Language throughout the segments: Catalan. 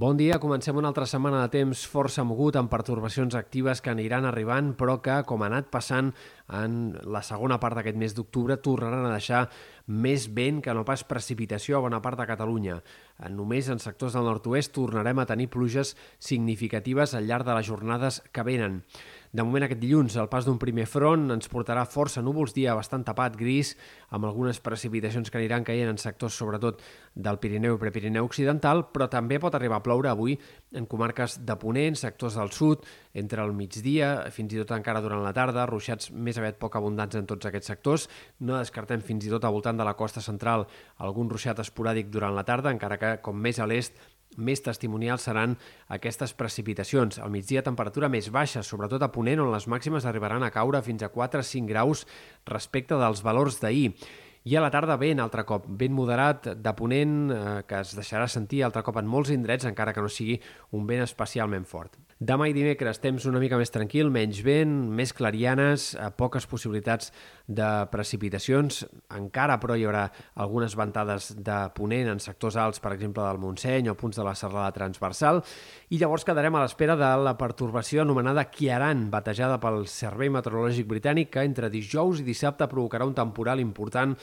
Bon dia, comencem una altra setmana de temps força mogut amb pertorbacions actives que aniran arribant però que, com ha anat passant en la segona part d'aquest mes d'octubre, tornaran a deixar més vent que no pas precipitació a bona part de Catalunya. Només en sectors del nord-oest tornarem a tenir pluges significatives al llarg de les jornades que venen. De moment, aquest dilluns, el pas d'un primer front ens portarà força núvols, dia bastant tapat, gris, amb algunes precipitacions que aniran caient en sectors, sobretot, del Pirineu i Prepirineu Occidental, però també pot arribar a ploure avui en comarques de Ponent, sectors del sud, entre el migdia, fins i tot encara durant la tarda, ruixats més aviat poc abundants en tots aquests sectors. No descartem fins i tot al voltant de la costa central algun ruixat esporàdic durant la tarda, encara que, com més a l'est, més testimonials seran aquestes precipitacions. Al migdia, temperatura més baixa, sobretot a Ponent, on les màximes arribaran a caure fins a 4-5 graus respecte dels valors d'ahir. I a la tarda vent altre cop, vent moderat de ponent eh, que es deixarà sentir altre cop en molts indrets, encara que no sigui un vent especialment fort. Demà i dimecres temps una mica més tranquil, menys vent, més clarianes, eh, poques possibilitats de precipitacions. Encara, però, hi haurà algunes ventades de ponent en sectors alts, per exemple, del Montseny o punts de la serrada transversal. I llavors quedarem a l'espera de la pertorbació anomenada Kiaran, batejada pel Servei Meteorològic Britànic, que entre dijous i dissabte provocarà un temporal important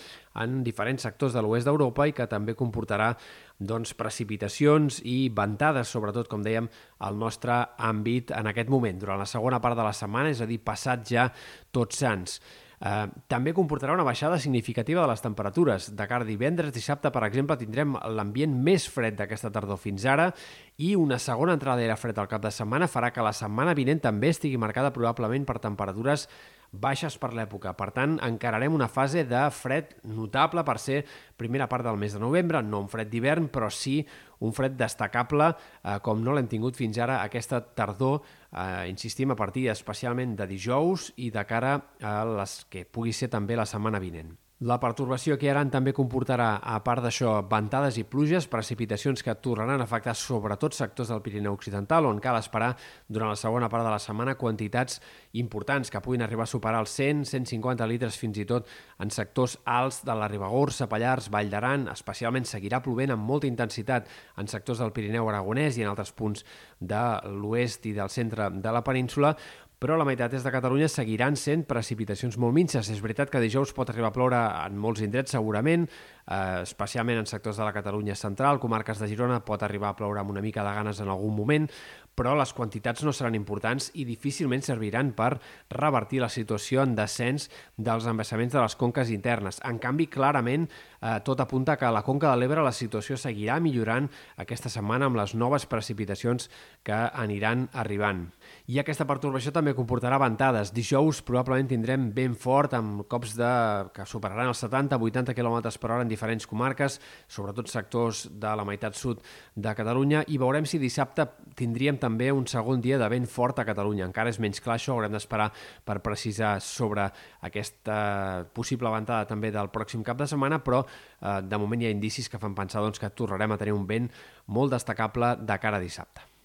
en diferents sectors de l'oest d'Europa i que també comportarà doncs, precipitacions i ventades, sobretot, com dèiem, al nostre àmbit en aquest moment, durant la segona part de la setmana, és a dir, passat ja tots sants. Eh, també comportarà una baixada significativa de les temperatures. De cara a divendres, dissabte, per exemple, tindrem l'ambient més fred d'aquesta tardor fins ara i una segona entrada d'aire fred al cap de setmana farà que la setmana vinent també estigui marcada probablement per temperatures baixes per l'època. Per tant, encararem una fase de fred notable per ser primera part del mes de novembre, no un fred d'hivern, però sí un fred destacable, eh, com no l'hem tingut fins ara aquesta tardor, eh, insistim, a partir especialment de dijous i de cara a les que pugui ser també la setmana vinent. La pertorbació que ara també comportarà, a part d'això, ventades i pluges, precipitacions que tornaran a afectar sobretot sectors del Pirineu Occidental, on cal esperar durant la segona part de la setmana quantitats importants que puguin arribar a superar els 100-150 litres fins i tot en sectors alts de la Ribagorça, Pallars, Vall d'Aran. Especialment seguirà plovent amb molta intensitat en sectors del Pirineu Aragonès i en altres punts de l'oest i del centre de la península, però la meitat és de Catalunya seguiran sent precipitacions molt minces. És veritat que dijous pot arribar a ploure en molts indrets, segurament, eh, especialment en sectors de la Catalunya central, comarques de Girona, pot arribar a ploure amb una mica de ganes en algun moment, però les quantitats no seran importants i difícilment serviran per revertir la situació en descens dels embassaments de les conques internes. En canvi, clarament, eh, tot apunta que a la Conca de l'Ebre la situació seguirà millorant aquesta setmana amb les noves precipitacions que aniran arribant. I aquesta pertorbació també comportarà ventades. Dijous probablement tindrem vent fort amb cops de, que superaran els 70-80 km per hora en diferents comarques, sobretot sectors de la meitat sud de Catalunya, i veurem si dissabte tindríem també un segon dia de vent fort a Catalunya. Encara és menys clar això, haurem d'esperar per precisar sobre aquesta possible ventada també del pròxim cap de setmana, però eh, de moment hi ha indicis que fan pensar doncs, que tornarem a tenir un vent molt destacable de cara a dissabte.